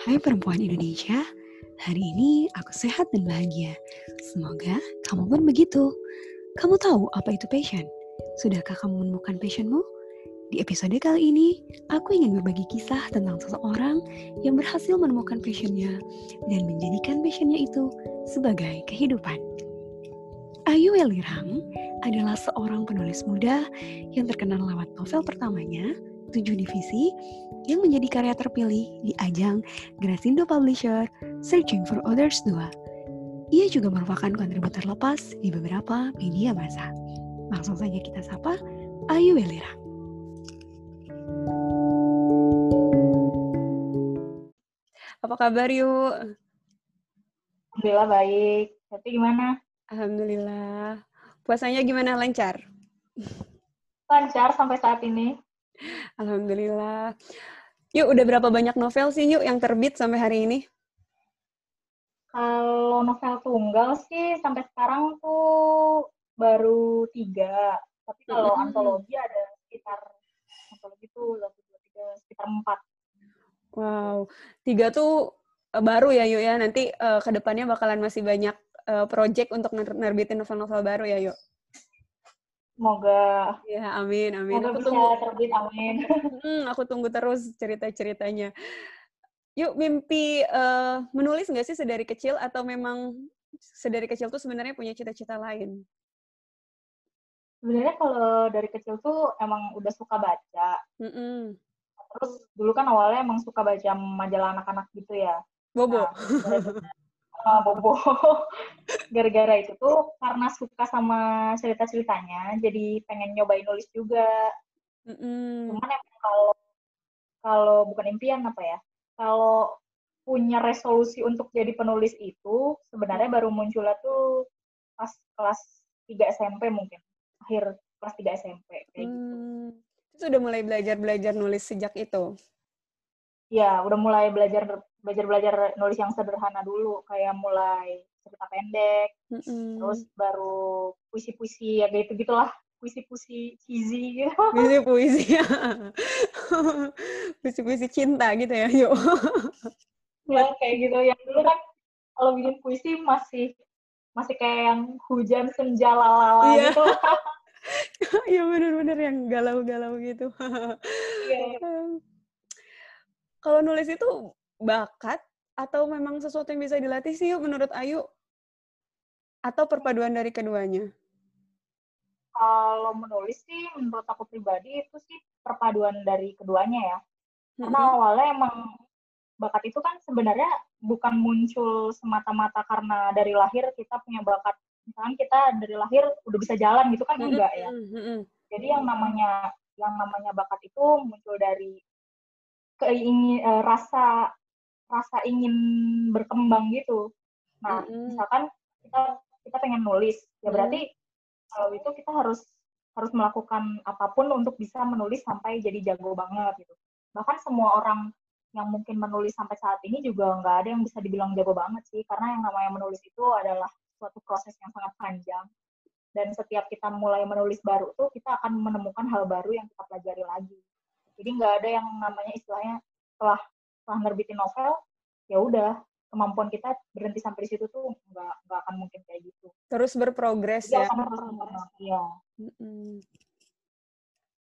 Hai perempuan Indonesia, hari ini aku sehat dan bahagia. Semoga kamu pun begitu. Kamu tahu apa itu passion? Sudahkah kamu menemukan passionmu? Di episode kali ini, aku ingin berbagi kisah tentang seseorang yang berhasil menemukan passionnya dan menjadikan passionnya itu sebagai kehidupan. Ayu Welirang adalah seorang penulis muda yang terkenal lewat novel pertamanya, Tujuh Divisi, yang menjadi karya terpilih di ajang Grasindo Publisher Searching for Others 2. Ia juga merupakan kontributor lepas di beberapa media massa. Langsung saja kita sapa Ayu Welirang. Apa kabar yuk? Alhamdulillah baik. Tapi gimana? Alhamdulillah. Puasanya gimana? Lancar? Lancar sampai saat ini. Alhamdulillah. Yuk, udah berapa banyak novel sih yuk yang terbit sampai hari ini? Kalau novel tunggal sih sampai sekarang tuh baru tiga. Tapi kalau hmm. antologi ada sekitar antologi tuh tiga, sekitar empat. Wow, tiga tuh eh, baru ya yuk ya. Nanti uh, eh, ke depannya bakalan masih banyak uh, project untuk nerbitin novel-novel baru ya yuk. Semoga. Ya, amin, amin. Semoga aku bisa tunggu. terbit, amin. Hmm, aku tunggu terus cerita-ceritanya. Yuk, mimpi uh, menulis nggak sih sedari kecil atau memang sedari kecil tuh sebenarnya punya cita-cita lain? Sebenarnya kalau dari kecil tuh emang udah suka baca. Mm -mm. Terus dulu kan awalnya emang suka baca majalah anak-anak gitu ya. Bobo. Nah, sama Bobo. Gara-gara itu tuh karena suka sama cerita-ceritanya, jadi pengen nyobain nulis juga. Mm-hmm. Cuman ya kalau kalau bukan impian apa ya, kalau punya resolusi untuk jadi penulis itu sebenarnya baru munculnya tuh pas kelas 3 SMP mungkin, akhir kelas 3 SMP kayak gitu. hmm. gitu. Itu udah mulai belajar-belajar nulis sejak itu? Ya, udah mulai belajar belajar-belajar nulis yang sederhana dulu kayak mulai cerita pendek mm-hmm. terus baru puisi-puisi ya gitu gitulah puisi-puisi cheesy gitu puisi-puisi puisi-puisi cinta gitu ya yuk ya kayak gitu yang dulu kan kalau bikin puisi masih masih kayak yang hujan senja lalala yeah. gitu Iya bener-bener yang galau-galau gitu. Iya. Kalau nulis itu bakat atau memang sesuatu yang bisa dilatih sih yuk menurut Ayu? Atau perpaduan dari keduanya? Kalau menulis sih menurut aku pribadi itu sih perpaduan dari keduanya ya. Karena mm -hmm. awalnya emang bakat itu kan sebenarnya bukan muncul semata-mata karena dari lahir kita punya bakat. Misalkan kita dari lahir udah bisa jalan gitu kan mm -hmm. enggak ya. Mm -hmm. Jadi yang namanya yang namanya bakat itu muncul dari keingin uh, rasa rasa ingin berkembang gitu. Nah, mm-hmm. misalkan kita kita pengen nulis, ya berarti mm-hmm. kalau itu kita harus harus melakukan apa pun untuk bisa menulis sampai jadi jago banget gitu. Bahkan semua orang yang mungkin menulis sampai saat ini juga nggak ada yang bisa dibilang jago banget sih, karena yang namanya menulis itu adalah suatu proses yang sangat panjang. Dan setiap kita mulai menulis baru tuh, kita akan menemukan hal baru yang kita pelajari lagi. Jadi nggak ada yang namanya istilahnya setelah setelah nerbitin novel ya udah kemampuan kita berhenti sampai di situ tuh nggak nggak akan mungkin kayak gitu terus berprogres ya, ya.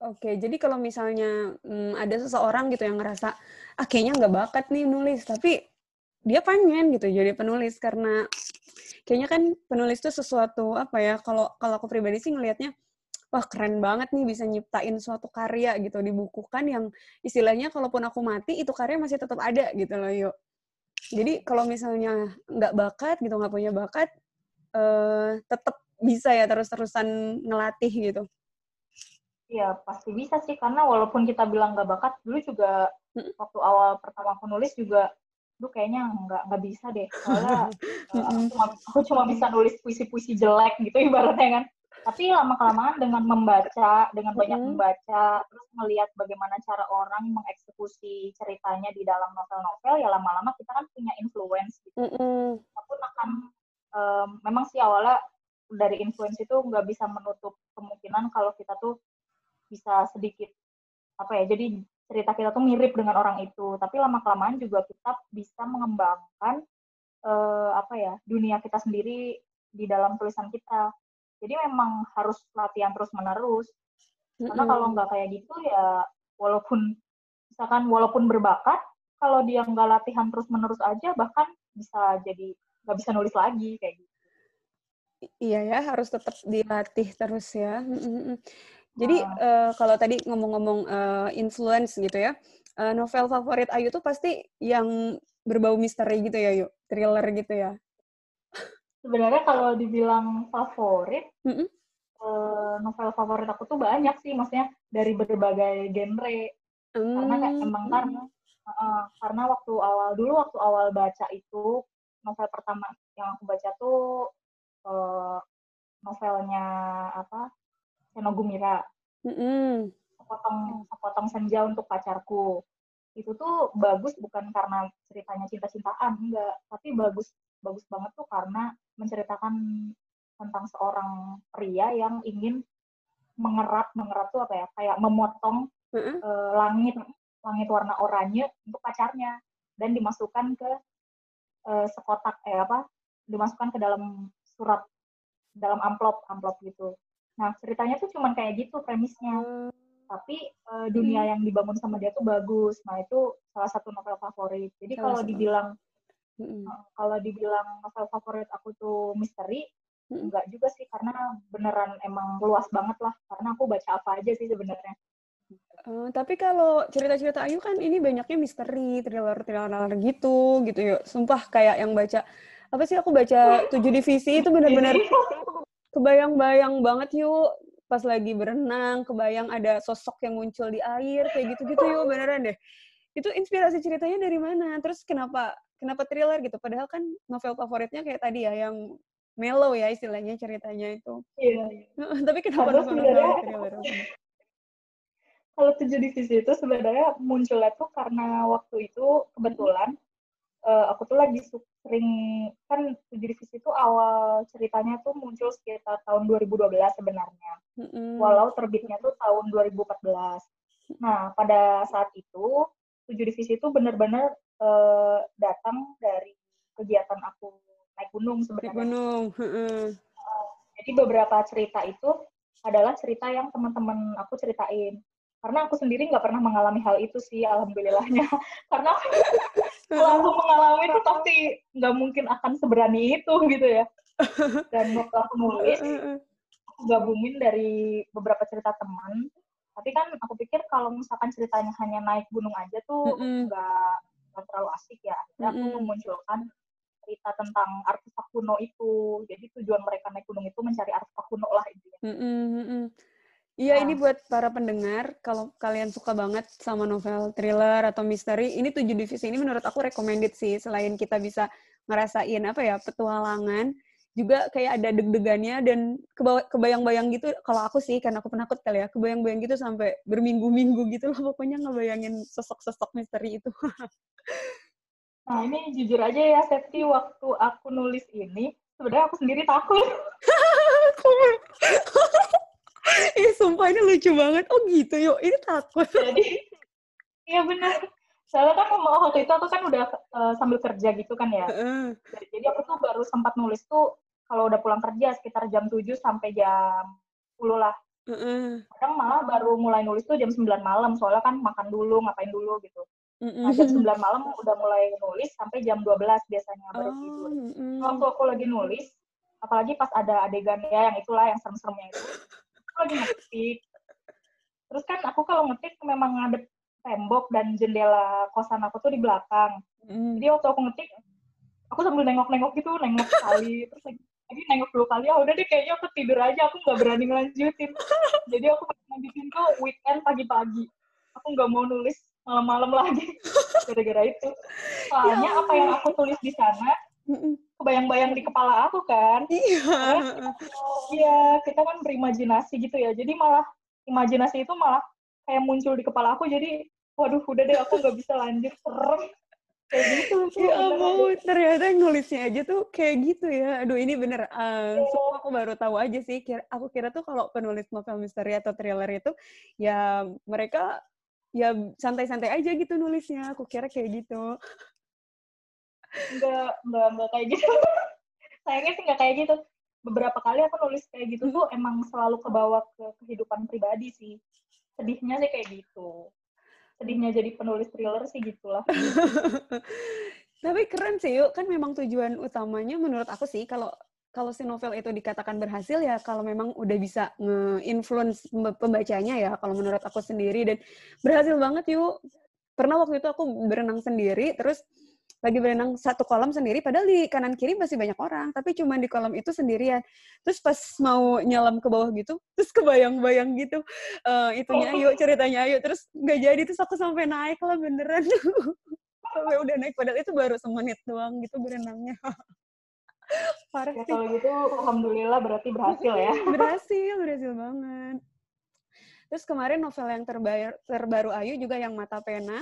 Oke, jadi kalau misalnya hmm, ada seseorang gitu yang ngerasa ah kayaknya nggak bakat nih nulis, tapi dia pengen gitu jadi penulis karena kayaknya kan penulis itu sesuatu apa ya? Kalau kalau aku pribadi sih ngelihatnya wah keren banget nih bisa nyiptain suatu karya gitu. Dibukukan yang istilahnya kalaupun aku mati itu karya masih tetap ada gitu loh yuk jadi kalau misalnya nggak bakat gitu nggak punya bakat uh, tetap bisa ya terus-terusan ngelatih gitu. Iya pasti bisa sih. Karena walaupun kita bilang nggak bakat dulu juga hmm. waktu awal pertama aku nulis juga lu kayaknya nggak nggak bisa deh. Soalnya uh, aku, cuma, aku cuma bisa nulis puisi-puisi jelek gitu ibaratnya kan tapi lama kelamaan dengan membaca dengan banyak mm. membaca terus melihat bagaimana cara orang mengeksekusi ceritanya di dalam novel-novel ya lama-lama kita kan punya influence gitu mm -hmm. aku akan um, memang sih awalnya dari influence itu nggak bisa menutup kemungkinan kalau kita tuh bisa sedikit apa ya jadi cerita kita tuh mirip dengan orang itu tapi lama kelamaan juga kita bisa mengembangkan uh, apa ya dunia kita sendiri di dalam tulisan kita jadi memang harus latihan terus menerus karena kalau nggak kayak gitu ya walaupun misalkan walaupun berbakat kalau dia nggak latihan terus menerus aja bahkan bisa jadi nggak bisa nulis lagi kayak gitu. Iya ya harus tetap dilatih terus ya. Jadi uh, kalau tadi ngomong-ngomong uh, influence gitu ya, uh, novel favorit Ayu tuh pasti yang berbau misteri gitu ya, yuk, thriller gitu ya. Sebenarnya kalau dibilang favorit, mm -hmm. uh, novel favorit aku tuh banyak sih, maksudnya dari berbagai genre. Mm. Karena kayak emang karena uh, karena waktu awal dulu waktu awal baca itu novel pertama yang aku baca tuh uh, novelnya apa Senogumira. Mm-hmm. Sepotong sepotong senja untuk pacarku. Itu tuh bagus bukan karena ceritanya cinta-cintaan, enggak, tapi bagus bagus banget tuh karena menceritakan tentang seorang pria yang ingin mengerat mengerat tuh apa ya kayak memotong mm-hmm. uh, langit langit warna oranye untuk pacarnya dan dimasukkan ke uh, sekotak eh apa dimasukkan ke dalam surat dalam amplop amplop gitu Nah, ceritanya tuh cuman kayak gitu premisnya. Hmm. Tapi uh, dunia hmm. yang dibangun sama dia tuh bagus. Nah, itu salah satu novel favorit. Jadi kalau dibilang hmm. uh, kalau dibilang novel favorit aku tuh misteri, hmm. enggak juga sih karena beneran emang luas banget lah. Karena aku baca apa aja sih sebenarnya. Uh, tapi kalau cerita-cerita Ayu kan ini banyaknya misteri, thriller-thriller gitu, gitu yuk. Sumpah kayak yang baca apa sih aku baca tujuh divisi itu benar-benar kebayang-bayang banget yuk pas lagi berenang, kebayang ada sosok yang muncul di air kayak gitu-gitu yuk beneran deh. Itu inspirasi ceritanya dari mana? Terus kenapa kenapa thriller gitu? Padahal kan novel favoritnya kayak tadi ya yang mellow ya istilahnya ceritanya itu. Iya. Tapi kenapa novel, novel thriller? Kalau tujuh divisi itu sebenarnya munculnya tuh karena waktu itu kebetulan uh, aku tuh lagi sering kan tujuh divisi itu awal ceritanya tuh muncul sekitar tahun 2012 sebenarnya. Mm-hmm. Walau terbitnya tuh tahun 2014. Nah, pada saat itu tujuh divisi itu benar-benar uh, datang dari kegiatan aku naik gunung sebenarnya. Naik gunung. Uh, jadi beberapa cerita itu adalah cerita yang teman-teman aku ceritain. Karena aku sendiri nggak pernah mengalami hal itu sih alhamdulillahnya. Karena kalau aku mengalami itu pasti nggak mungkin akan seberani itu gitu ya. Dan waktu aku nulis aku gabungin dari beberapa cerita teman. Tapi kan aku pikir kalau misalkan ceritanya hanya naik gunung aja tuh nggak nggak terlalu asik ya. Akhirnya aku memunculkan cerita tentang artefak kuno itu. Jadi tujuan mereka naik gunung itu mencari artefak kuno lah intinya. Iya, nah. ini buat para pendengar, kalau kalian suka banget sama novel thriller atau misteri, ini tujuh divisi ini menurut aku recommended sih. Selain kita bisa ngerasain apa ya petualangan, juga kayak ada deg-degannya dan kebayang-bayang gitu. Kalau aku sih, karena aku penakut kali ya, kebayang-bayang gitu sampai berminggu-minggu gitu loh. Pokoknya ngebayangin sosok-sosok misteri itu. nah ini jujur aja ya, Septi, waktu aku nulis ini, sebenarnya aku sendiri takut. Iya sumpah ini lucu banget. Oh gitu yuk, ini takut. Jadi, iya benar. Soalnya kan waktu itu aku kan udah uh, sambil kerja gitu kan ya. Uh. Jadi aku tuh baru sempat nulis tuh kalau udah pulang kerja sekitar jam 7 sampai jam 10 lah. Uh. Kadang malah baru mulai nulis tuh jam 9 malam, soalnya kan makan dulu, ngapain dulu gitu. Nah, jam 9 malam udah mulai nulis sampai jam 12 biasanya baru oh, tidur. Uh. Waktu aku lagi nulis, apalagi pas ada adegannya yang itulah yang serem-seremnya itu, lagi ngetik terus kan aku kalau ngetik memang ngadep tembok dan jendela kosan aku tuh di belakang mm. jadi waktu aku ngetik aku sambil nengok-nengok gitu nengok kali terus lagi nengok dulu kali ya udah deh kayaknya aku tidur aja aku nggak berani ngelanjutin jadi aku lanjutin tuh weekend pagi-pagi aku nggak mau nulis malam-malam lagi gara-gara itu soalnya ya apa yang aku tulis di sana kebayang-bayang di kepala aku kan. Iya. Iya, kita kan berimajinasi gitu ya. Jadi malah imajinasi itu malah kayak muncul di kepala aku. Jadi, waduh, udah deh aku nggak bisa lanjut serem. Kayak gitu. Ya ampun, ternyata nulisnya aja tuh kayak gitu ya. Aduh, ini bener. Uh, oh. aku baru tahu aja sih. Kira, aku kira tuh kalau penulis novel misteri atau thriller itu, ya mereka ya santai-santai aja gitu nulisnya. Aku kira kayak gitu. Enggak, enggak, enggak kayak gitu. Sayangnya sih enggak kayak gitu. Beberapa kali aku nulis kayak gitu tuh emang selalu kebawa ke kehidupan pribadi sih. Sedihnya sih kayak gitu. Sedihnya jadi penulis thriller sih gitulah. Tapi keren sih yuk, kan memang tujuan utamanya menurut aku sih kalau kalau si novel itu dikatakan berhasil ya kalau memang udah bisa nge-influence pembacanya ya kalau menurut aku sendiri dan berhasil banget yuk. Pernah waktu itu aku berenang sendiri terus lagi berenang satu kolam sendiri padahal di kanan kiri masih banyak orang tapi cuma di kolam itu sendirian terus pas mau nyelam ke bawah gitu terus kebayang-bayang gitu uh, itunya ayo ceritanya ayo terus nggak jadi terus aku sampai naik lah beneran sampai udah naik padahal itu baru semenit doang gitu berenangnya Parah ya, sih. Kalau gitu, alhamdulillah berarti berhasil ya. berhasil, berhasil banget. Terus kemarin novel yang terbaru, terbaru Ayu juga yang Mata Pena,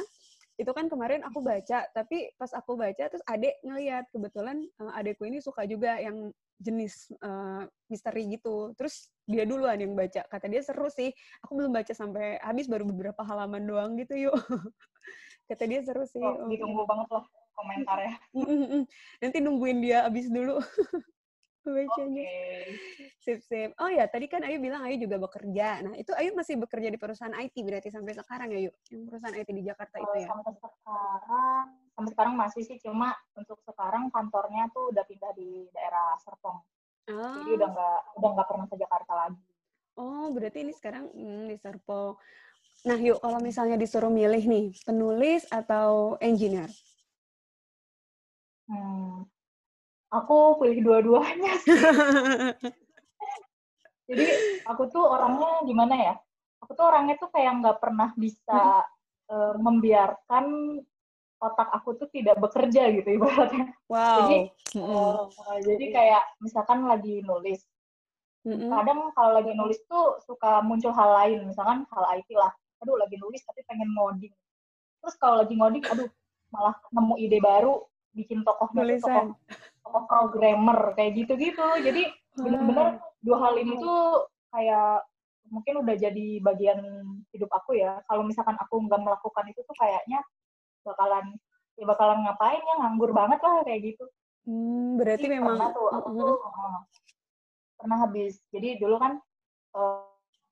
itu kan kemarin aku baca, tapi pas aku baca terus adek ngeliat, kebetulan uh, adekku ini suka juga yang jenis uh, misteri gitu. Terus dia duluan yang baca, kata dia seru sih. Aku belum baca sampai habis, baru beberapa halaman doang gitu yuk. kata dia seru sih. Oh, ditunggu banget loh komentar ya. Nanti nungguin dia abis dulu. Bacanya. Okay. Sip, sip. Oh ya, tadi kan Ayu bilang Ayu juga bekerja. Nah, itu Ayu masih bekerja di perusahaan IT berarti sampai sekarang ya, Ayu? Yang perusahaan IT di Jakarta oh, itu ya? Sampai sekarang, sampai sekarang masih sih. Cuma untuk sekarang kantornya tuh udah pindah di daerah Serpong. Oh. Jadi udah nggak udah nggak pernah ke Jakarta lagi. Oh, berarti ini sekarang hmm, di Serpong. Nah, yuk kalau misalnya disuruh milih nih, penulis atau engineer? Hmm, aku pilih dua-duanya sih. Jadi aku tuh orangnya gimana ya? Aku tuh orangnya tuh kayak nggak pernah bisa uh, membiarkan otak aku tuh tidak bekerja gitu ibaratnya. Wow. Jadi, uh, jadi kayak misalkan lagi nulis, mm-hmm. kadang kalau lagi nulis tuh suka muncul hal lain, misalkan hal IT lah. Aduh lagi nulis tapi pengen ngoding. Terus kalau lagi ngoding, aduh malah nemu ide baru, bikin tokoh tokoh tokoh programmer kayak gitu-gitu. Jadi benar-benar dua hal ini tuh kayak mungkin udah jadi bagian hidup aku ya. Kalau misalkan aku nggak melakukan itu tuh kayaknya bakalan ya bakalan ngapain ya? Nganggur banget lah kayak gitu. Hmm, berarti jadi, memang pernah tuh aku uh, tuh uh, pernah habis. Jadi dulu kan uh,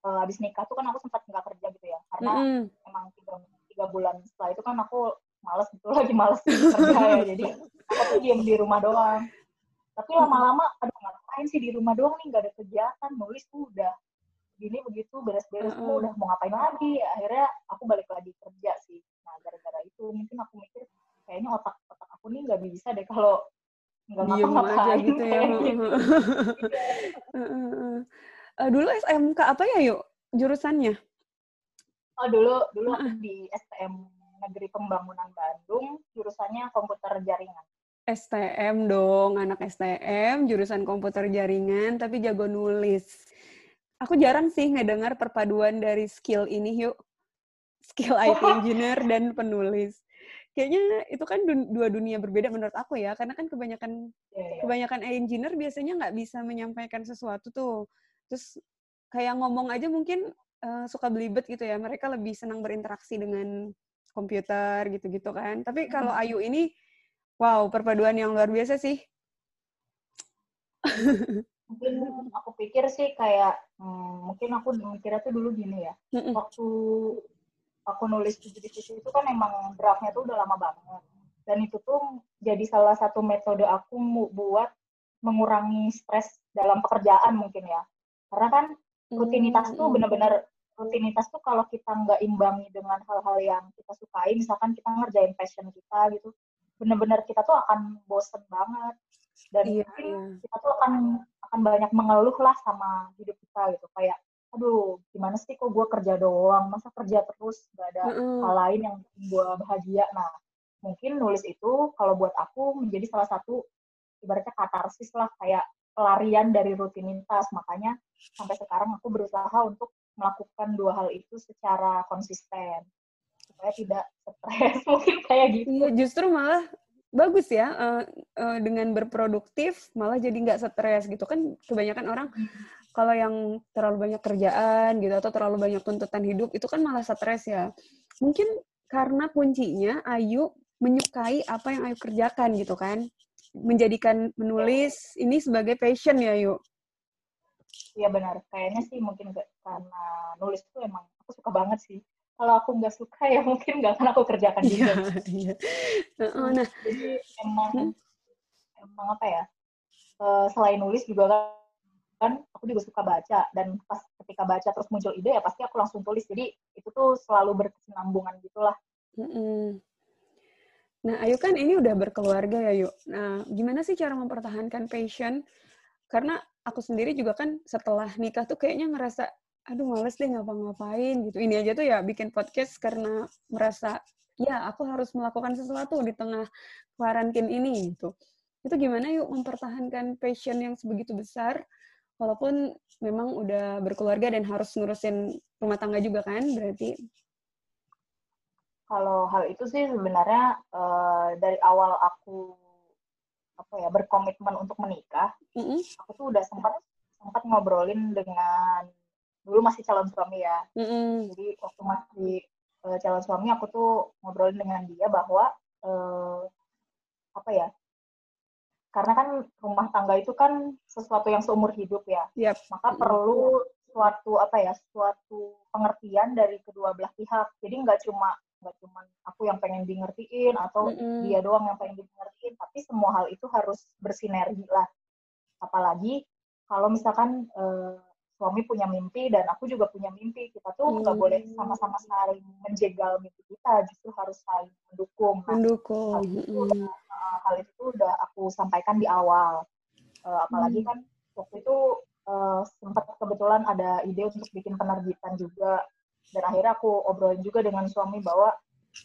uh, habis nikah tuh kan aku sempat nggak kerja gitu ya. Karena uh, uh. emang tiga, tiga bulan setelah itu kan aku males gitu lagi males kerja ya jadi aku tuh diem di rumah doang tapi lama-lama aduh ngapain sih di rumah doang nih nggak ada kegiatan nulis tuh udah gini begitu beres-beres uh -uh. udah mau ngapain lagi akhirnya aku balik lagi kerja sih nah gara-gara itu mungkin aku mikir kayaknya otak otak aku nih nggak bisa deh kalau nggak ngapa-ngapain gitu ya. gitu. uh, dulu SMK apa ya yuk jurusannya? Oh dulu dulu aku di STM Negeri Pembangunan Bandung, jurusannya komputer jaringan. STM dong, anak STM, jurusan komputer jaringan, tapi jago nulis. Aku jarang sih ngedengar perpaduan dari skill ini, yuk. Skill IT engineer dan penulis. Kayaknya itu kan dua dunia berbeda menurut aku ya, karena kan kebanyakan yeah, yeah. kebanyakan engineer biasanya nggak bisa menyampaikan sesuatu tuh. Terus kayak ngomong aja mungkin uh, suka belibet gitu ya. Mereka lebih senang berinteraksi dengan komputer gitu-gitu kan. Tapi kalau Ayu ini, wow, perpaduan yang luar biasa sih. mungkin aku pikir sih kayak, hmm, mungkin aku mikirnya tuh dulu gini ya. Waktu aku nulis tujuh divisi itu kan emang draftnya tuh udah lama banget. Dan itu tuh jadi salah satu metode aku buat mengurangi stres dalam pekerjaan mungkin ya. Karena kan rutinitas tuh bener-bener rutinitas tuh kalau kita nggak imbangi dengan hal-hal yang kita sukai, misalkan kita ngerjain passion kita gitu, bener-bener kita tuh akan bosen banget. Dan iya, mungkin iya. kita tuh akan akan banyak mengeluh lah sama hidup kita gitu kayak aduh gimana sih kok gue kerja doang? Masa kerja terus? Gak ada mm -hmm. hal lain yang bikin gue bahagia. Nah mungkin nulis itu kalau buat aku menjadi salah satu ibaratnya katarsis lah kayak pelarian dari rutinitas. Makanya sampai sekarang aku berusaha untuk melakukan dua hal itu secara konsisten supaya tidak stres mungkin kayak gitu. Iya, justru malah bagus ya uh, uh, dengan berproduktif malah jadi nggak stres gitu kan kebanyakan orang hmm. kalau yang terlalu banyak kerjaan gitu atau terlalu banyak tuntutan hidup itu kan malah stres ya. Mungkin karena kuncinya Ayu menyukai apa yang Ayu kerjakan gitu kan. Menjadikan menulis ini sebagai passion ya, Ayu. Iya benar. Kayaknya sih mungkin karena nulis itu emang aku suka banget sih. Kalau aku nggak suka ya mungkin nggak akan aku kerjakan juga. Iya. iya. nah, jadi emang hmm? emang apa ya? Uh, selain nulis juga kan kan aku juga suka baca dan pas ketika baca terus muncul ide ya pasti aku langsung tulis jadi itu tuh selalu berkesinambungan gitulah mm-hmm. nah Ayu kan ini udah berkeluarga ya yuk nah gimana sih cara mempertahankan passion karena aku sendiri juga kan setelah nikah tuh kayaknya ngerasa aduh males deh ngapa-ngapain gitu. Ini aja tuh ya bikin podcast karena merasa ya aku harus melakukan sesuatu di tengah karantin ini gitu. Itu gimana yuk mempertahankan passion yang sebegitu besar walaupun memang udah berkeluarga dan harus ngurusin rumah tangga juga kan berarti? Kalau hal itu sih sebenarnya uh, dari awal aku apa ya berkomitmen untuk menikah mm -hmm. aku tuh udah sempat sempat ngobrolin dengan dulu masih calon suami ya mm -hmm. jadi waktu masih uh, calon suami aku tuh ngobrolin dengan dia bahwa uh, apa ya karena kan rumah tangga itu kan sesuatu yang seumur hidup ya. Yep. Maka perlu suatu apa ya, suatu pengertian dari kedua belah pihak. Jadi nggak cuma nggak cuma aku yang pengen di ngertiin atau mm -hmm. dia doang yang pengen di ngertiin, tapi semua hal itu harus bersinergi lah. Apalagi kalau misalkan uh, suami punya mimpi dan aku juga punya mimpi kita tuh nggak hmm. boleh sama-sama saling menjegal mimpi kita justru harus saling mendukung nah, mendukung hal itu, hmm. uh, hal itu udah aku sampaikan di awal uh, apalagi hmm. kan waktu itu uh, sempat kebetulan ada ide untuk bikin penerbitan juga dan akhirnya aku obrolin juga dengan suami bahwa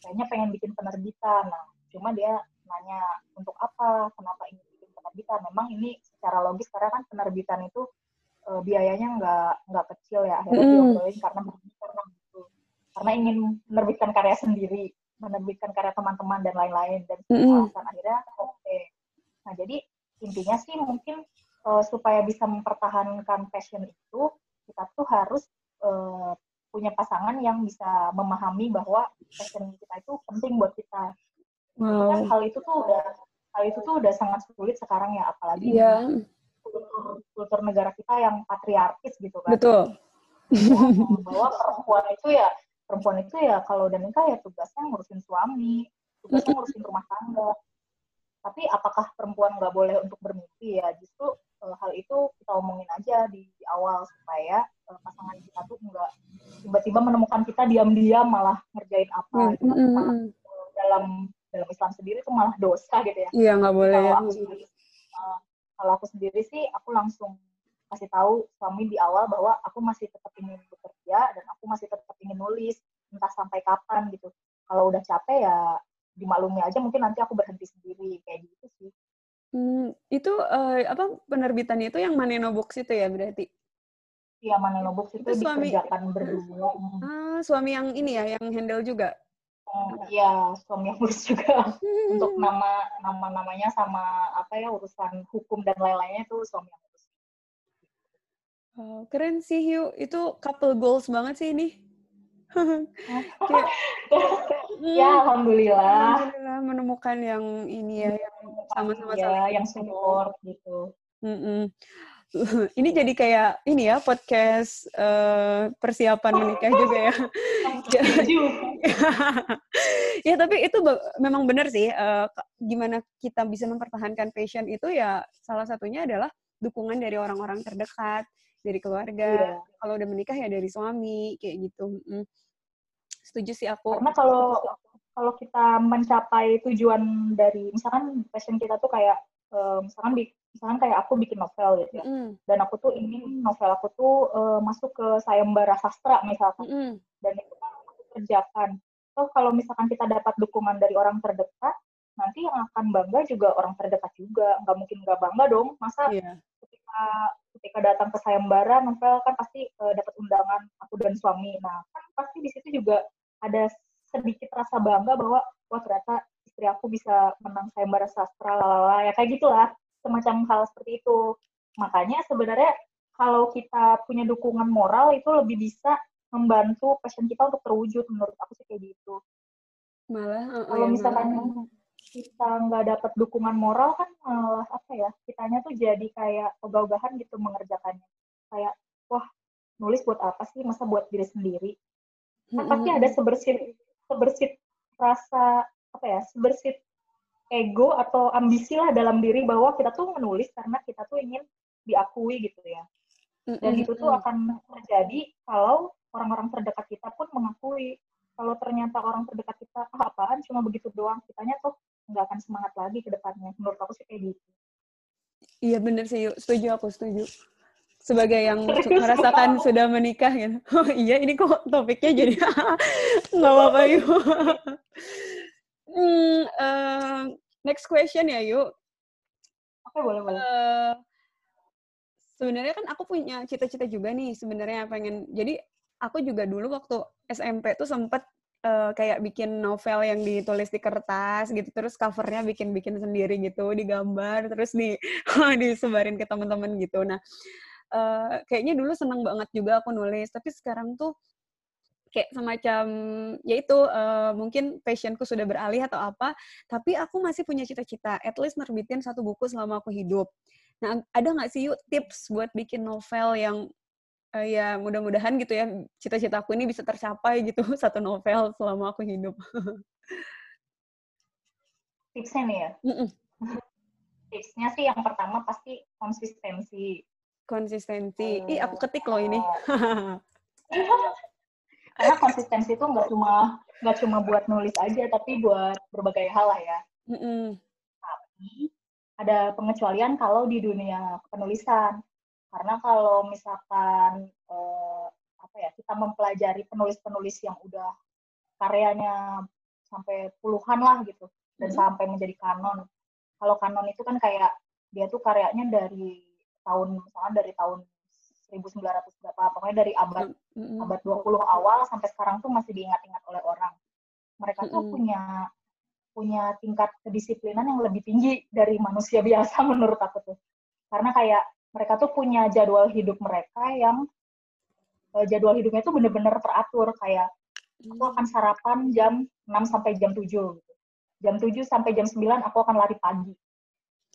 kayaknya pengen bikin penerbitan nah cuma dia nanya untuk apa kenapa ingin bikin penerbitan memang ini secara logis karena kan penerbitan itu uh, biayanya nggak nggak kecil ya akhirnya mm. diobrolin karena karena gitu karena ingin menerbitkan karya sendiri menerbitkan karya teman-teman dan lain-lain dan mm. alasan akhirnya oke okay. nah jadi intinya sih mungkin uh, supaya bisa mempertahankan passion itu kita tuh harus uh, punya pasangan yang bisa memahami bahwa passion kita itu penting buat kita wow. kan hal itu tuh udah hal itu tuh udah sangat sulit sekarang ya apalagi yeah kultur, kultur negara kita yang patriarkis gitu kan. Betul. Bahwa perempuan itu ya perempuan itu ya kalau udah nikah ya tugasnya ngurusin suami, tugasnya ngurusin rumah tangga. Tapi apakah perempuan nggak boleh untuk bermimpi ya? Justru uh, hal itu kita omongin aja di, di awal supaya uh, pasangan kita tuh nggak tiba-tiba menemukan kita diam-diam malah ngerjain apa. Mm -hmm. dalam dalam Islam sendiri itu malah dosa gitu ya. Iya nggak boleh. Kalau aku, uh, kalau aku sendiri sih aku langsung kasih tahu suami di awal bahwa aku masih tetap ingin bekerja dan aku masih tetap ingin nulis entah sampai kapan gitu kalau udah capek ya dimaklumi aja mungkin nanti aku berhenti sendiri kayak gitu sih hmm, itu uh, apa penerbitannya itu yang Maneno Books itu ya berarti Iya, Maneno Books itu, itu suami, dikerjakan berdua. Ah, suami yang ini ya, yang handle juga? Iya, suami yang urus juga untuk nama nama namanya sama apa ya urusan hukum dan lain-lainnya itu suami yang urus. Keren sih Hiu, itu couple goals banget sih ini. Kayak, ya alhamdulillah. Alhamdulillah menemukan yang ini ya, yang sama-sama ya, yang support gitu. Mm -mm. ini jadi kayak ini ya podcast uh, persiapan menikah juga ya. ya tapi itu memang benar sih. Uh, gimana kita bisa mempertahankan passion itu ya salah satunya adalah dukungan dari orang-orang terdekat, dari keluarga. Yeah. Kalau udah menikah ya dari suami kayak gitu. Mm. Setuju sih aku. Karena kalau kalau kita mencapai tujuan dari misalkan passion kita tuh kayak uh, misalkan misalkan kayak aku bikin novel gitu ya mm. dan aku tuh ingin novel aku tuh uh, masuk ke sayembara sastra misalkan mm. dan itu kan aku kerjakan so kalau misalkan kita dapat dukungan dari orang terdekat nanti yang akan bangga juga orang terdekat juga nggak mungkin nggak bangga dong masa yeah. ketika ketika datang ke sayembara novel kan pasti uh, dapat undangan aku dan suami nah kan pasti di situ juga ada sedikit rasa bangga bahwa wah ternyata istri aku bisa menang sayembara sastra lalala ya kayak gitulah semacam hal seperti itu. Makanya sebenarnya kalau kita punya dukungan moral itu lebih bisa membantu passion kita untuk terwujud menurut aku sih kayak gitu. Malah kalau misalkan malah. Kita nggak dapat dukungan moral kan malah apa ya kitanya tuh jadi kayak ogah-ogahan gitu mengerjakannya. Kayak wah nulis buat apa sih? Masa buat diri sendiri? Kan pasti ada sebersit sebersit rasa apa ya sebersit ego atau ambisi lah dalam diri bahwa kita tuh menulis karena kita tuh ingin diakui gitu ya. Dan itu tuh akan terjadi kalau orang-orang terdekat kita pun mengakui. Kalau ternyata orang terdekat kita ah, apaan? Cuma begitu doang. Kitanya tuh nggak akan semangat lagi ke depannya. Menurut aku sih kayak gitu. Iya bener sih yuk setuju aku setuju. Sebagai yang merasakan sudah menikah gitu. Oh iya ini kok topiknya jadi nggak apa-apa yuk hmm, uh, next question ya yuk oke boleh boleh. Uh, sebenarnya kan aku punya cita-cita juga nih sebenarnya pengen jadi aku juga dulu waktu SMP tuh sempet uh, kayak bikin novel yang ditulis di kertas gitu terus covernya bikin-bikin sendiri gitu digambar terus di disebarin ke teman-teman gitu. Nah uh, kayaknya dulu seneng banget juga aku nulis tapi sekarang tuh kayak semacam yaitu uh, mungkin passionku sudah beralih atau apa tapi aku masih punya cita-cita at least nerbitin satu buku selama aku hidup. Nah ada nggak sih yuk tips buat bikin novel yang uh, ya mudah-mudahan gitu ya cita-cita aku ini bisa tercapai gitu satu novel selama aku hidup. Tipsnya nih ya? Mm -mm. tipsnya sih yang pertama pasti konsistensi. Konsistensi. Uh, ih aku ketik loh ini. karena konsistensi itu nggak cuma nggak cuma buat nulis aja tapi buat berbagai hal lah ya. Mm -hmm. tapi ada pengecualian kalau di dunia penulisan karena kalau misalkan eh, apa ya kita mempelajari penulis-penulis yang udah karyanya sampai puluhan lah gitu dan mm -hmm. sampai menjadi kanon kalau kanon itu kan kayak dia tuh karyanya dari tahun misalnya dari tahun 1900 berapa pokoknya dari abad mm-hmm. abad 20 awal sampai sekarang tuh masih diingat-ingat oleh orang. Mereka tuh mm-hmm. punya punya tingkat kedisiplinan yang lebih tinggi dari manusia biasa menurut aku tuh. Karena kayak mereka tuh punya jadwal hidup mereka yang uh, jadwal hidupnya tuh bener-bener teratur kayak aku mm. akan sarapan jam 6 sampai jam 7 gitu. Jam 7 sampai jam 9 aku akan lari pagi.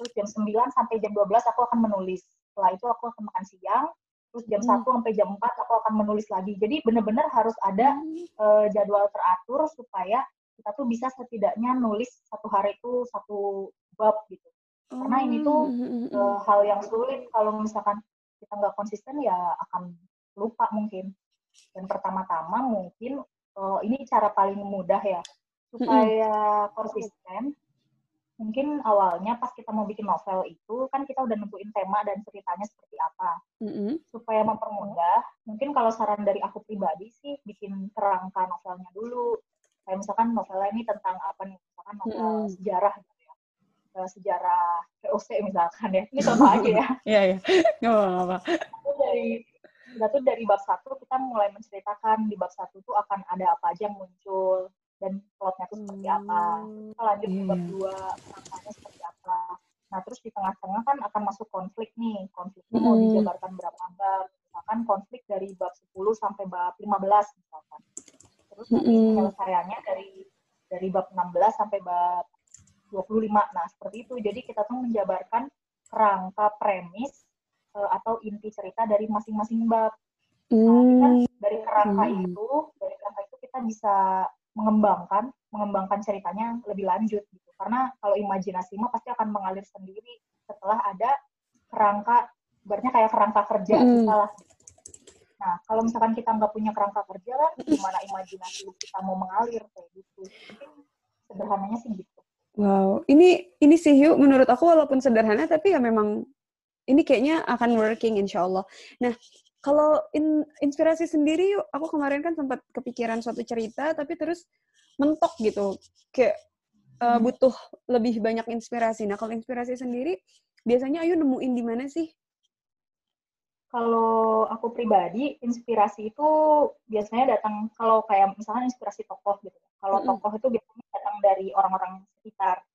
Terus jam 9 sampai jam 12 aku akan menulis. Setelah itu aku akan makan siang, terus jam hmm. 1 sampai jam 4 aku akan menulis lagi. Jadi benar-benar harus ada uh, jadwal teratur supaya kita tuh bisa setidaknya nulis satu hari itu satu bab gitu. Karena ini tuh uh, hal yang sulit kalau misalkan kita nggak konsisten ya akan lupa mungkin. Dan pertama-tama mungkin uh, ini cara paling mudah ya supaya konsisten mungkin awalnya pas kita mau bikin novel itu kan kita udah nentuin tema dan ceritanya seperti apa. Mm-hmm. Supaya mempermudah, mungkin kalau saran dari aku pribadi sih bikin kerangka novelnya dulu. Kayak misalkan novelnya ini tentang apa nih? Misalkan novel mm-hmm. sejarah ya. Sejarah VOC misalkan ya. Ini contoh aja ya. Iya, iya. Nggak apa-apa. dari kita tuh dari bab satu kita mulai menceritakan di bab satu tuh akan ada apa aja yang muncul dan plotnya itu seperti apa. Hmm, kita lanjut ke bab iya. dua, rangkanya seperti apa. Nah, terus di tengah-tengah kan akan masuk konflik nih. Konfliknya mau hmm. dijabarkan berapa bab. Misalkan konflik dari bab 10 sampai bab 15 misalkan. Terus hmm. penyelesaiannya dari dari bab 16 sampai bab 25. Nah, seperti itu. Jadi kita tuh menjabarkan kerangka premis uh, atau inti cerita dari masing-masing bab. Nah, kita dari kerangka itu, dari kerangka itu kita bisa mengembangkan mengembangkan ceritanya lebih lanjut gitu karena kalau imajinasi mah pasti akan mengalir sendiri setelah ada kerangka berarti kayak kerangka kerja mm. kita lah nah kalau misalkan kita nggak punya kerangka kerja kan gimana imajinasi kita mau mengalir kayak gitu mungkin sederhananya sih wow. Ini ini sih yuk menurut aku walaupun sederhana tapi ya memang ini kayaknya akan working insya Allah nah kalau in, inspirasi sendiri yuk aku kemarin kan sempat kepikiran suatu cerita tapi terus mentok gitu. Kayak uh, butuh lebih banyak inspirasi. Nah kalau inspirasi sendiri biasanya ayo nemuin di mana sih kalau aku pribadi inspirasi itu biasanya datang kalau kayak misalnya inspirasi tokoh gitu. Kalau mm -hmm. tokoh itu biasanya datang dari orang-orang sekitar.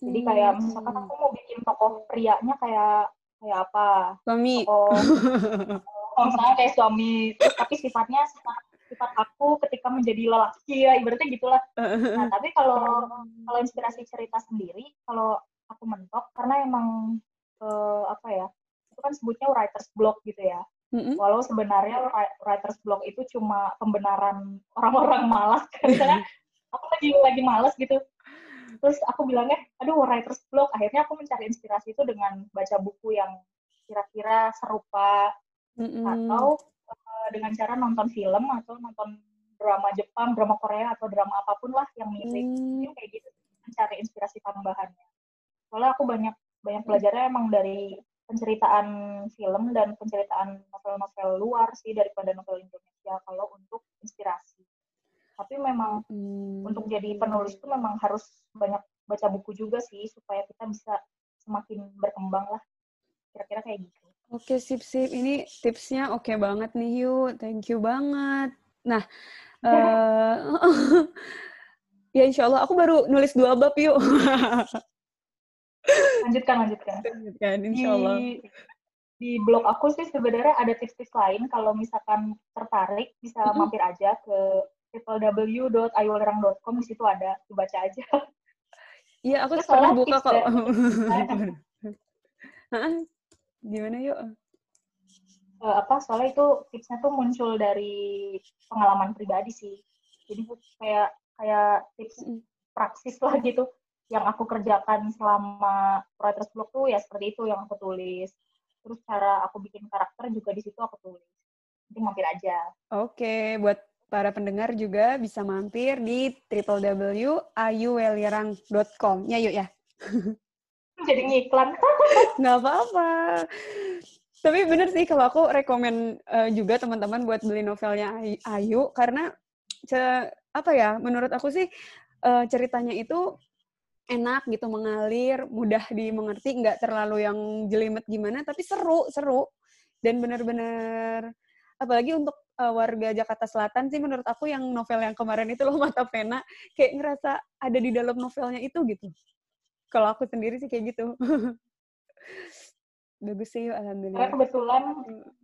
Jadi kayak misalkan aku mau bikin tokoh prianya kayak kayak apa? Suami. Oh, oh misalnya kayak suami. Tapi sifatnya sifat sifat aku ketika menjadi lelaki ya ibaratnya gitulah. Nah tapi kalau kalau inspirasi cerita sendiri kalau aku mentok karena emang uh, apa ya itu kan sebutnya writer's block gitu ya mm-hmm. walau sebenarnya writer's block itu cuma pembenaran orang-orang malas karena aku lagi lagi malas gitu terus aku bilangnya aduh writer's block akhirnya aku mencari inspirasi itu dengan baca buku yang kira-kira serupa mm-hmm. atau uh, dengan cara nonton film atau nonton drama Jepang, drama Korea atau drama apa pun lah yang mirip mm. kayak gitu mencari inspirasi tambahannya. Soalnya aku banyak banyak belajarnya emang dari penceritaan film dan penceritaan novel-novel luar sih daripada novel Indonesia kalau untuk inspirasi. Tapi memang hmm. untuk jadi penulis itu memang harus banyak baca buku juga sih supaya kita bisa semakin berkembang lah. Kira-kira kayak gitu. Oke sip sip. Ini tipsnya oke okay banget nih Yu. Thank you banget. Nah uh, ya insya Allah aku baru nulis dua bab yuk lanjutkan lanjutkan. Lanjutkan insya Allah. di, di blog aku sih sebenarnya ada tips-tips lain. Kalau misalkan tertarik bisa mm -hmm. mampir aja ke www.ayulerang.com di situ ada dibaca aja. Iya aku pernah buka kok. gimana yuk? Uh, apa soalnya itu tipsnya tuh muncul dari pengalaman pribadi sih. Jadi kayak kayak tips praksis lah gitu yang aku kerjakan selama writer's block tuh ya seperti itu yang aku tulis terus cara aku bikin karakter juga di situ aku tulis jadi mampir aja oke okay, buat para pendengar juga bisa mampir di www.ayuwelirang.com. Ya yuk ya. Jadi ngiklan. Nggak apa-apa. Tapi bener sih kalau aku rekomen uh, juga teman-teman buat beli novelnya Ayu karena apa ya menurut aku sih uh, ceritanya itu enak gitu mengalir mudah dimengerti nggak terlalu yang jelimet gimana tapi seru seru dan benar-benar apalagi untuk uh, warga Jakarta Selatan sih menurut aku yang novel yang kemarin itu loh mata pena kayak ngerasa ada di dalam novelnya itu gitu. Kalau aku sendiri sih kayak gitu. Bagus sih, alhamdulillah. Karena kebetulan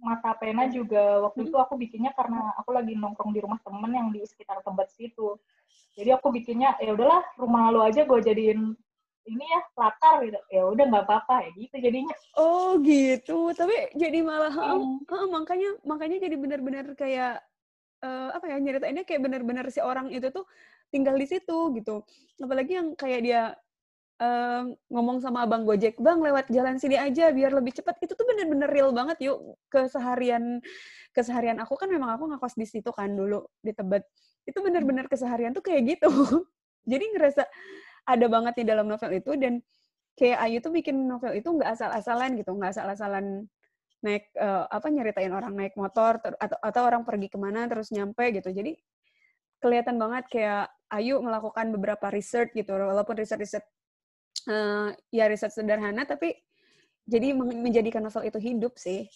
mata pena juga waktu itu aku bikinnya karena aku lagi nongkrong di rumah temen yang di sekitar tempat situ. Jadi aku bikinnya ya udahlah rumah lu aja gue jadiin ini ya latar gitu ya udah nggak apa-apa ya gitu jadinya oh gitu tapi jadi malah hmm. uh, makanya makanya jadi benar-benar kayak uh, apa ya nyeritainnya kayak benar-benar si orang itu tuh tinggal di situ gitu apalagi yang kayak dia uh, ngomong sama abang gojek bang lewat jalan sini aja biar lebih cepat. Itu tuh bener-bener real banget yuk. Keseharian keseharian aku kan memang aku ngakos di situ kan dulu di Tebet. Itu bener-bener keseharian tuh kayak gitu. Jadi ngerasa ada banget di dalam novel itu dan kayak Ayu tuh bikin novel itu nggak asal-asalan gitu, nggak asal-asalan naik uh, apa nyeritain orang naik motor ter, atau atau orang pergi ke mana terus nyampe gitu. Jadi kelihatan banget kayak Ayu melakukan beberapa research gitu, walaupun research uh, ya riset sederhana tapi jadi menjadikan novel itu hidup sih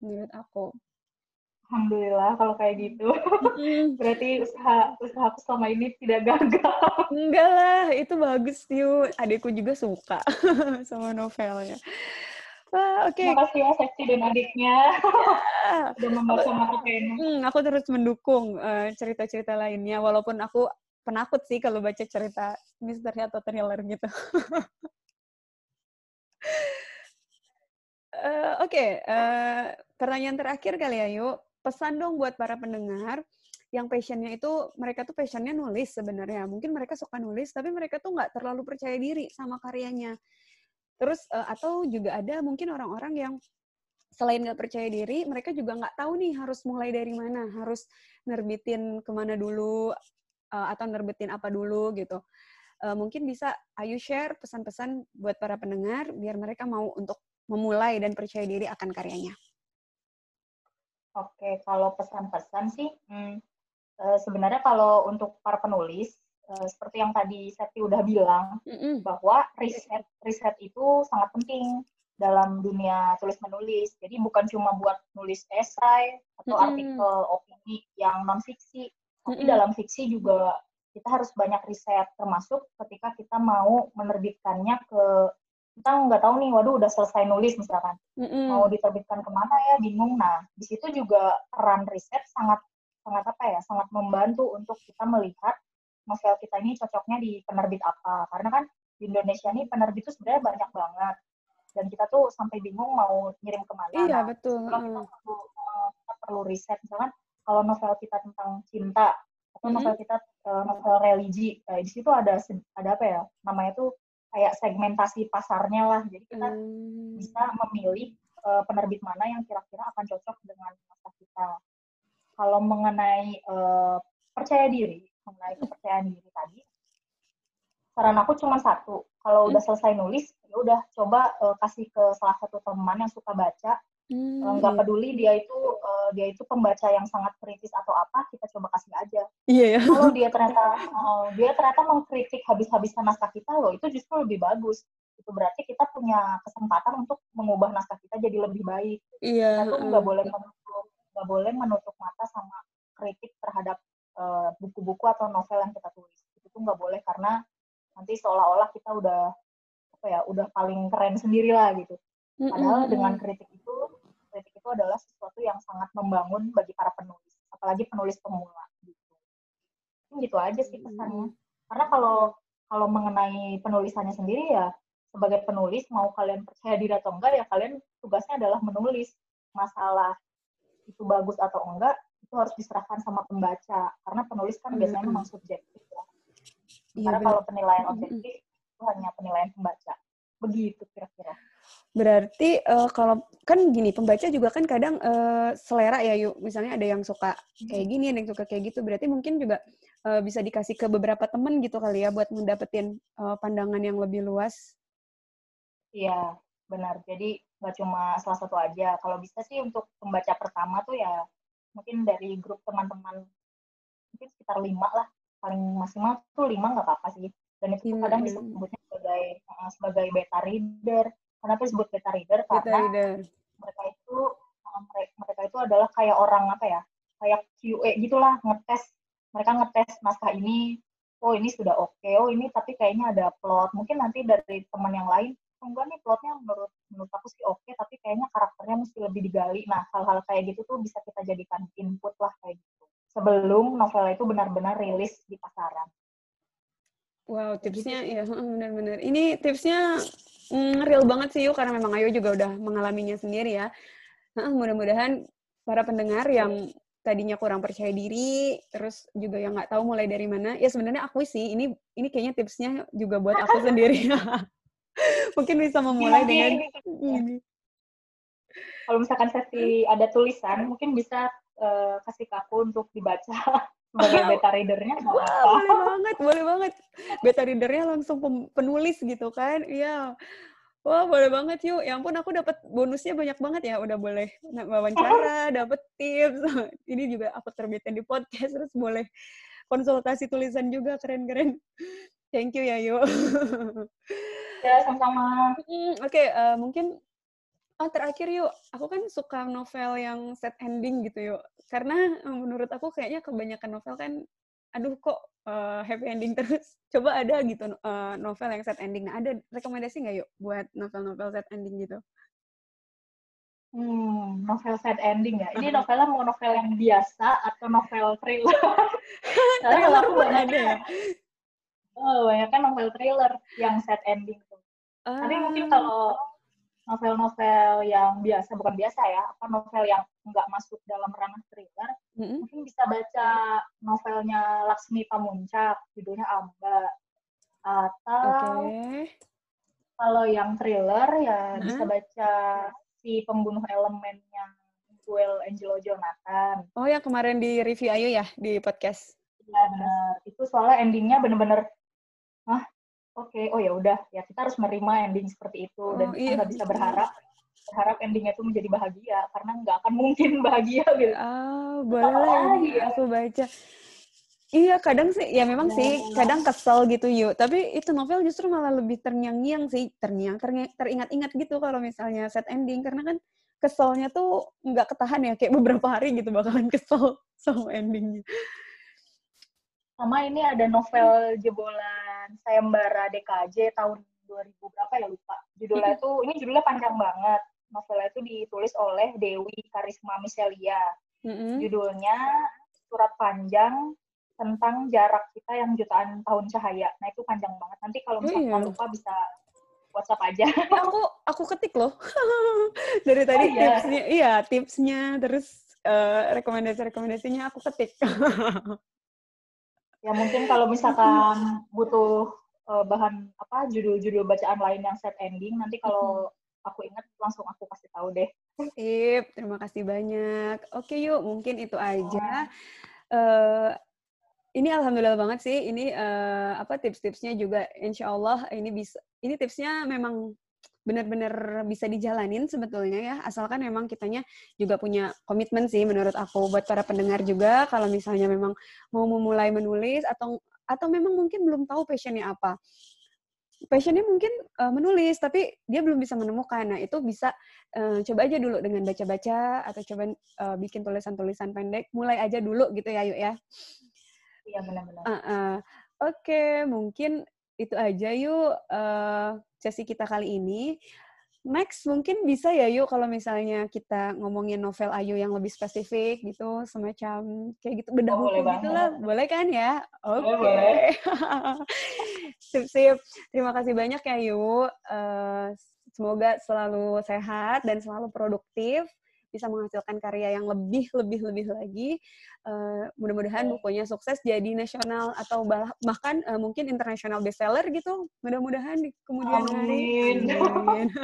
menurut aku. Alhamdulillah kalau kayak gitu. Mm. Berarti usaha usaha aku selama ini tidak gagal. Enggak lah, itu bagus Tiu. Adikku juga suka sama novelnya. Wah, oke. Okay. Terima kasih ya Seksi dan adiknya. Yeah. Udah membaca mata pena. Hmm, aku terus mendukung uh, cerita-cerita lainnya walaupun aku penakut sih kalau baca cerita misteri atau thriller gitu. uh, Oke, okay, uh, pertanyaan terakhir kali ya, yuk. Pesan dong buat para pendengar yang passionnya itu mereka tuh passionnya nulis sebenarnya. Mungkin mereka suka nulis tapi mereka tuh nggak terlalu percaya diri sama karyanya. Terus uh, atau juga ada mungkin orang-orang yang selain nggak percaya diri mereka juga nggak tahu nih harus mulai dari mana. Harus nerbitin ke mana dulu uh, atau nerbitin apa dulu gitu uh, mungkin bisa Ayu share pesan-pesan buat para pendengar biar mereka mau untuk memulai dan percaya diri akan karyanya. Oke, kalau pesan-pesan sih, hmm, uh, sebenarnya kalau untuk para penulis, uh, seperti yang tadi Septi udah bilang, mm-hmm. bahwa riset riset itu sangat penting dalam dunia tulis menulis. Jadi bukan cuma buat nulis esai atau mm-hmm. artikel opini yang non fiksi, tapi mm-hmm. dalam fiksi juga kita harus banyak riset, termasuk ketika kita mau menerbitkannya ke kita nggak tahu nih, waduh udah selesai nulis misalkan, mm-hmm. mau diterbitkan ke mana ya, bingung. Nah, di situ juga peran riset sangat sangat apa ya, sangat membantu untuk kita melihat novel kita ini cocoknya di penerbit apa. Karena kan di Indonesia ini penerbit itu sebenarnya banyak banget, dan kita tuh sampai bingung mau ngirim ke mana. Iya nah, betul. Kita, mm. perlu, uh, kita perlu riset, misalkan kalau novel kita tentang cinta atau mm-hmm. novel kita uh, novel religi, uh, di situ ada ada apa ya, namanya tuh kayak segmentasi pasarnya lah. Jadi kita hmm. bisa memilih uh, penerbit mana yang kira-kira akan cocok dengan masa kita. Kalau mengenai uh, percaya diri, mengenai kepercayaan diri tadi, saran aku cuma satu. Kalau hmm. udah selesai nulis, ya udah coba uh, kasih ke salah satu teman yang suka baca Hmm, eh, nggak peduli dia itu uh, dia itu pembaca yang sangat kritis atau apa kita coba kasih aja. Iya yeah, kalau dia ternyata uh, dia ternyata mengkritik habis-habisan naskah kita loh itu justru lebih bagus. Itu berarti kita punya kesempatan untuk mengubah naskah kita jadi lebih baik. Iya yeah, kita tuh nggak uh. boleh menutup nggak boleh menutup mata sama kritik terhadap buku-buku uh, atau novel yang kita tulis. Itu tuh nggak boleh karena nanti seolah-olah kita udah apa ya udah paling keren sendiri lah gitu padahal mm -hmm. dengan kritik itu kritik itu adalah sesuatu yang sangat membangun bagi para penulis, apalagi penulis pemula gitu. Gitu aja sih pesannya. Hmm. Karena kalau kalau mengenai penulisannya sendiri ya sebagai penulis mau kalian percaya diri atau enggak ya kalian tugasnya adalah menulis masalah itu bagus atau enggak itu harus diserahkan sama pembaca karena penulis kan biasanya memang subjektif ya. Iya, Karena kalau penilaian objektif itu hanya penilaian pembaca. Begitu kira-kira. Berarti uh, kalau kan gini pembaca juga kan kadang uh, selera ya yuk. Misalnya ada yang suka kayak gini ada yang suka kayak gitu. Berarti mungkin juga uh, bisa dikasih ke beberapa temen gitu kali ya buat mendapetin uh, pandangan yang lebih luas. Iya benar. Jadi nggak cuma salah satu aja. Kalau bisa sih untuk pembaca pertama tuh ya mungkin dari grup teman-teman mungkin sekitar lima lah. Paling maksimal tuh lima nggak apa-apa sih dan itu hmm. kadang disebutnya sebagai uh, sebagai beta reader Kenapa disebut beta reader? Karena beta reader. mereka itu mereka itu adalah kayak orang apa ya? Kayak QA gitulah ngetes. Mereka ngetes naskah ini. Oh ini sudah oke. Okay. Oh ini tapi kayaknya ada plot. Mungkin nanti dari teman yang lain oh, enggak nih plotnya menurut menurut aku sih oke okay, tapi kayaknya karakternya mesti lebih digali nah hal-hal kayak gitu tuh bisa kita jadikan input lah kayak gitu sebelum novel itu benar-benar rilis di pasaran wow tipsnya ya benar-benar ini tipsnya mm, real banget sih yuk karena memang Ayu juga udah mengalaminya sendiri ya. Nah, mudah-mudahan para pendengar yang tadinya kurang percaya diri, terus juga yang nggak tahu mulai dari mana, ya sebenarnya aku sih ini ini kayaknya tipsnya juga buat aku sendiri. Mungkin bisa memulai dengan ini. Kalau misalkan sesi ada tulisan, mungkin bisa uh, kasih ke aku untuk dibaca sebagai beta readernya Wah, boleh banget boleh banget beta readernya langsung penulis gitu kan iya Wah, boleh banget yuk. Ya ampun, aku dapat bonusnya banyak banget ya. Udah boleh wawancara, dapat tips. Ini juga aku terbitin di podcast, terus boleh konsultasi tulisan juga. Keren-keren. Thank you ya, yuk. Ya, sama-sama. Hmm, Oke, okay, uh, eh, mungkin oh, terakhir yuk. Aku kan suka novel yang set ending gitu yuk karena menurut aku kayaknya kebanyakan novel kan aduh kok uh, happy ending terus coba ada gitu uh, novel yang set ending nah ada rekomendasi nggak yuk buat novel-novel set ending gitu Hmm, novel set ending ya. Ini novelnya mau novel yang biasa atau novel thriller? Karena aku banyak ada ya. Oh, banyak kan novel thriller yang set ending tuh. Uh... Tapi mungkin kalau novel-novel yang biasa bukan biasa ya apa novel yang nggak masuk dalam ranah thriller mm-hmm. mungkin bisa baca novelnya Laksmi Pamuncak judulnya Amba atau okay. kalau yang thriller ya mm-hmm. bisa baca si pembunuh elemennya Joel Angelo Jonathan oh ya kemarin di review Ayu ya di podcast Iya benar itu soalnya endingnya bener-bener ah oke okay, oh ya udah ya kita harus menerima ending seperti itu dan oh, kita nggak bisa berharap berharap endingnya itu menjadi bahagia karena nggak akan mungkin bahagia gitu. Ah, boleh lah ya. aku baca. Iya, kadang sih, ya memang nah, sih, kadang kesel gitu yuk. Tapi itu novel justru malah lebih terngiang-ngiang sih, terngiang, teringat-ingat gitu kalau misalnya set ending. Karena kan keselnya tuh nggak ketahan ya, kayak beberapa hari gitu bakalan kesel sama endingnya. Sama ini ada novel jebolan sayembara DKJ tahun 2000 berapa ya lupa. Judulnya itu ini judulnya panjang banget. Novelnya itu ditulis oleh Dewi Karisma Miselia. Mm-hmm. Judulnya Surat Panjang tentang jarak kita yang jutaan tahun cahaya. Nah itu panjang banget. Nanti kalau misalnya oh, iya. lupa bisa WhatsApp aja. aku aku ketik loh dari tadi oh, iya. tipsnya, iya tipsnya terus uh, rekomendasi-rekomendasinya aku ketik. ya mungkin kalau misalkan butuh uh, bahan apa judul-judul bacaan lain yang set ending, nanti kalau aku ingat langsung aku kasih tahu deh. Sip, terima kasih banyak. Oke yuk, mungkin itu aja. Uh, ini alhamdulillah banget sih. Ini uh, apa tips-tipsnya juga, insya Allah ini bisa. Ini tipsnya memang benar-benar bisa dijalanin sebetulnya ya. Asalkan memang kitanya juga punya komitmen sih menurut aku buat para pendengar juga. Kalau misalnya memang mau memulai menulis atau atau memang mungkin belum tahu passionnya apa. Passionnya mungkin uh, menulis tapi dia belum bisa menemukan. Nah itu bisa uh, coba aja dulu dengan baca-baca atau coba uh, bikin tulisan-tulisan pendek. Mulai aja dulu gitu ya yuk ya. Iya benar-benar. Uh -uh. Oke, okay, mungkin itu aja yuk uh, sesi kita kali ini. Next mungkin bisa ya yuk kalau misalnya kita ngomongin novel Ayu yang lebih spesifik gitu, semacam kayak gitu beda oh, buku gitu lah, boleh kan ya? Oke. Okay. sip sip. Terima kasih banyak ya yuk. Uh, semoga selalu sehat dan selalu produktif bisa menghasilkan karya yang lebih lebih lebih lagi. Uh, mudah-mudahan bukunya sukses jadi nasional atau bah bahkan uh, mungkin internasional bestseller gitu. Mudah-mudahan di kemudian hari. Amin.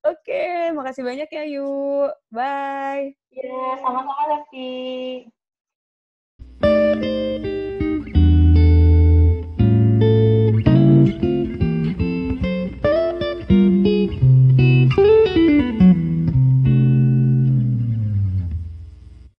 Oke, okay, makasih banyak ya Yu. Bye. Iya, sama-sama Lesti.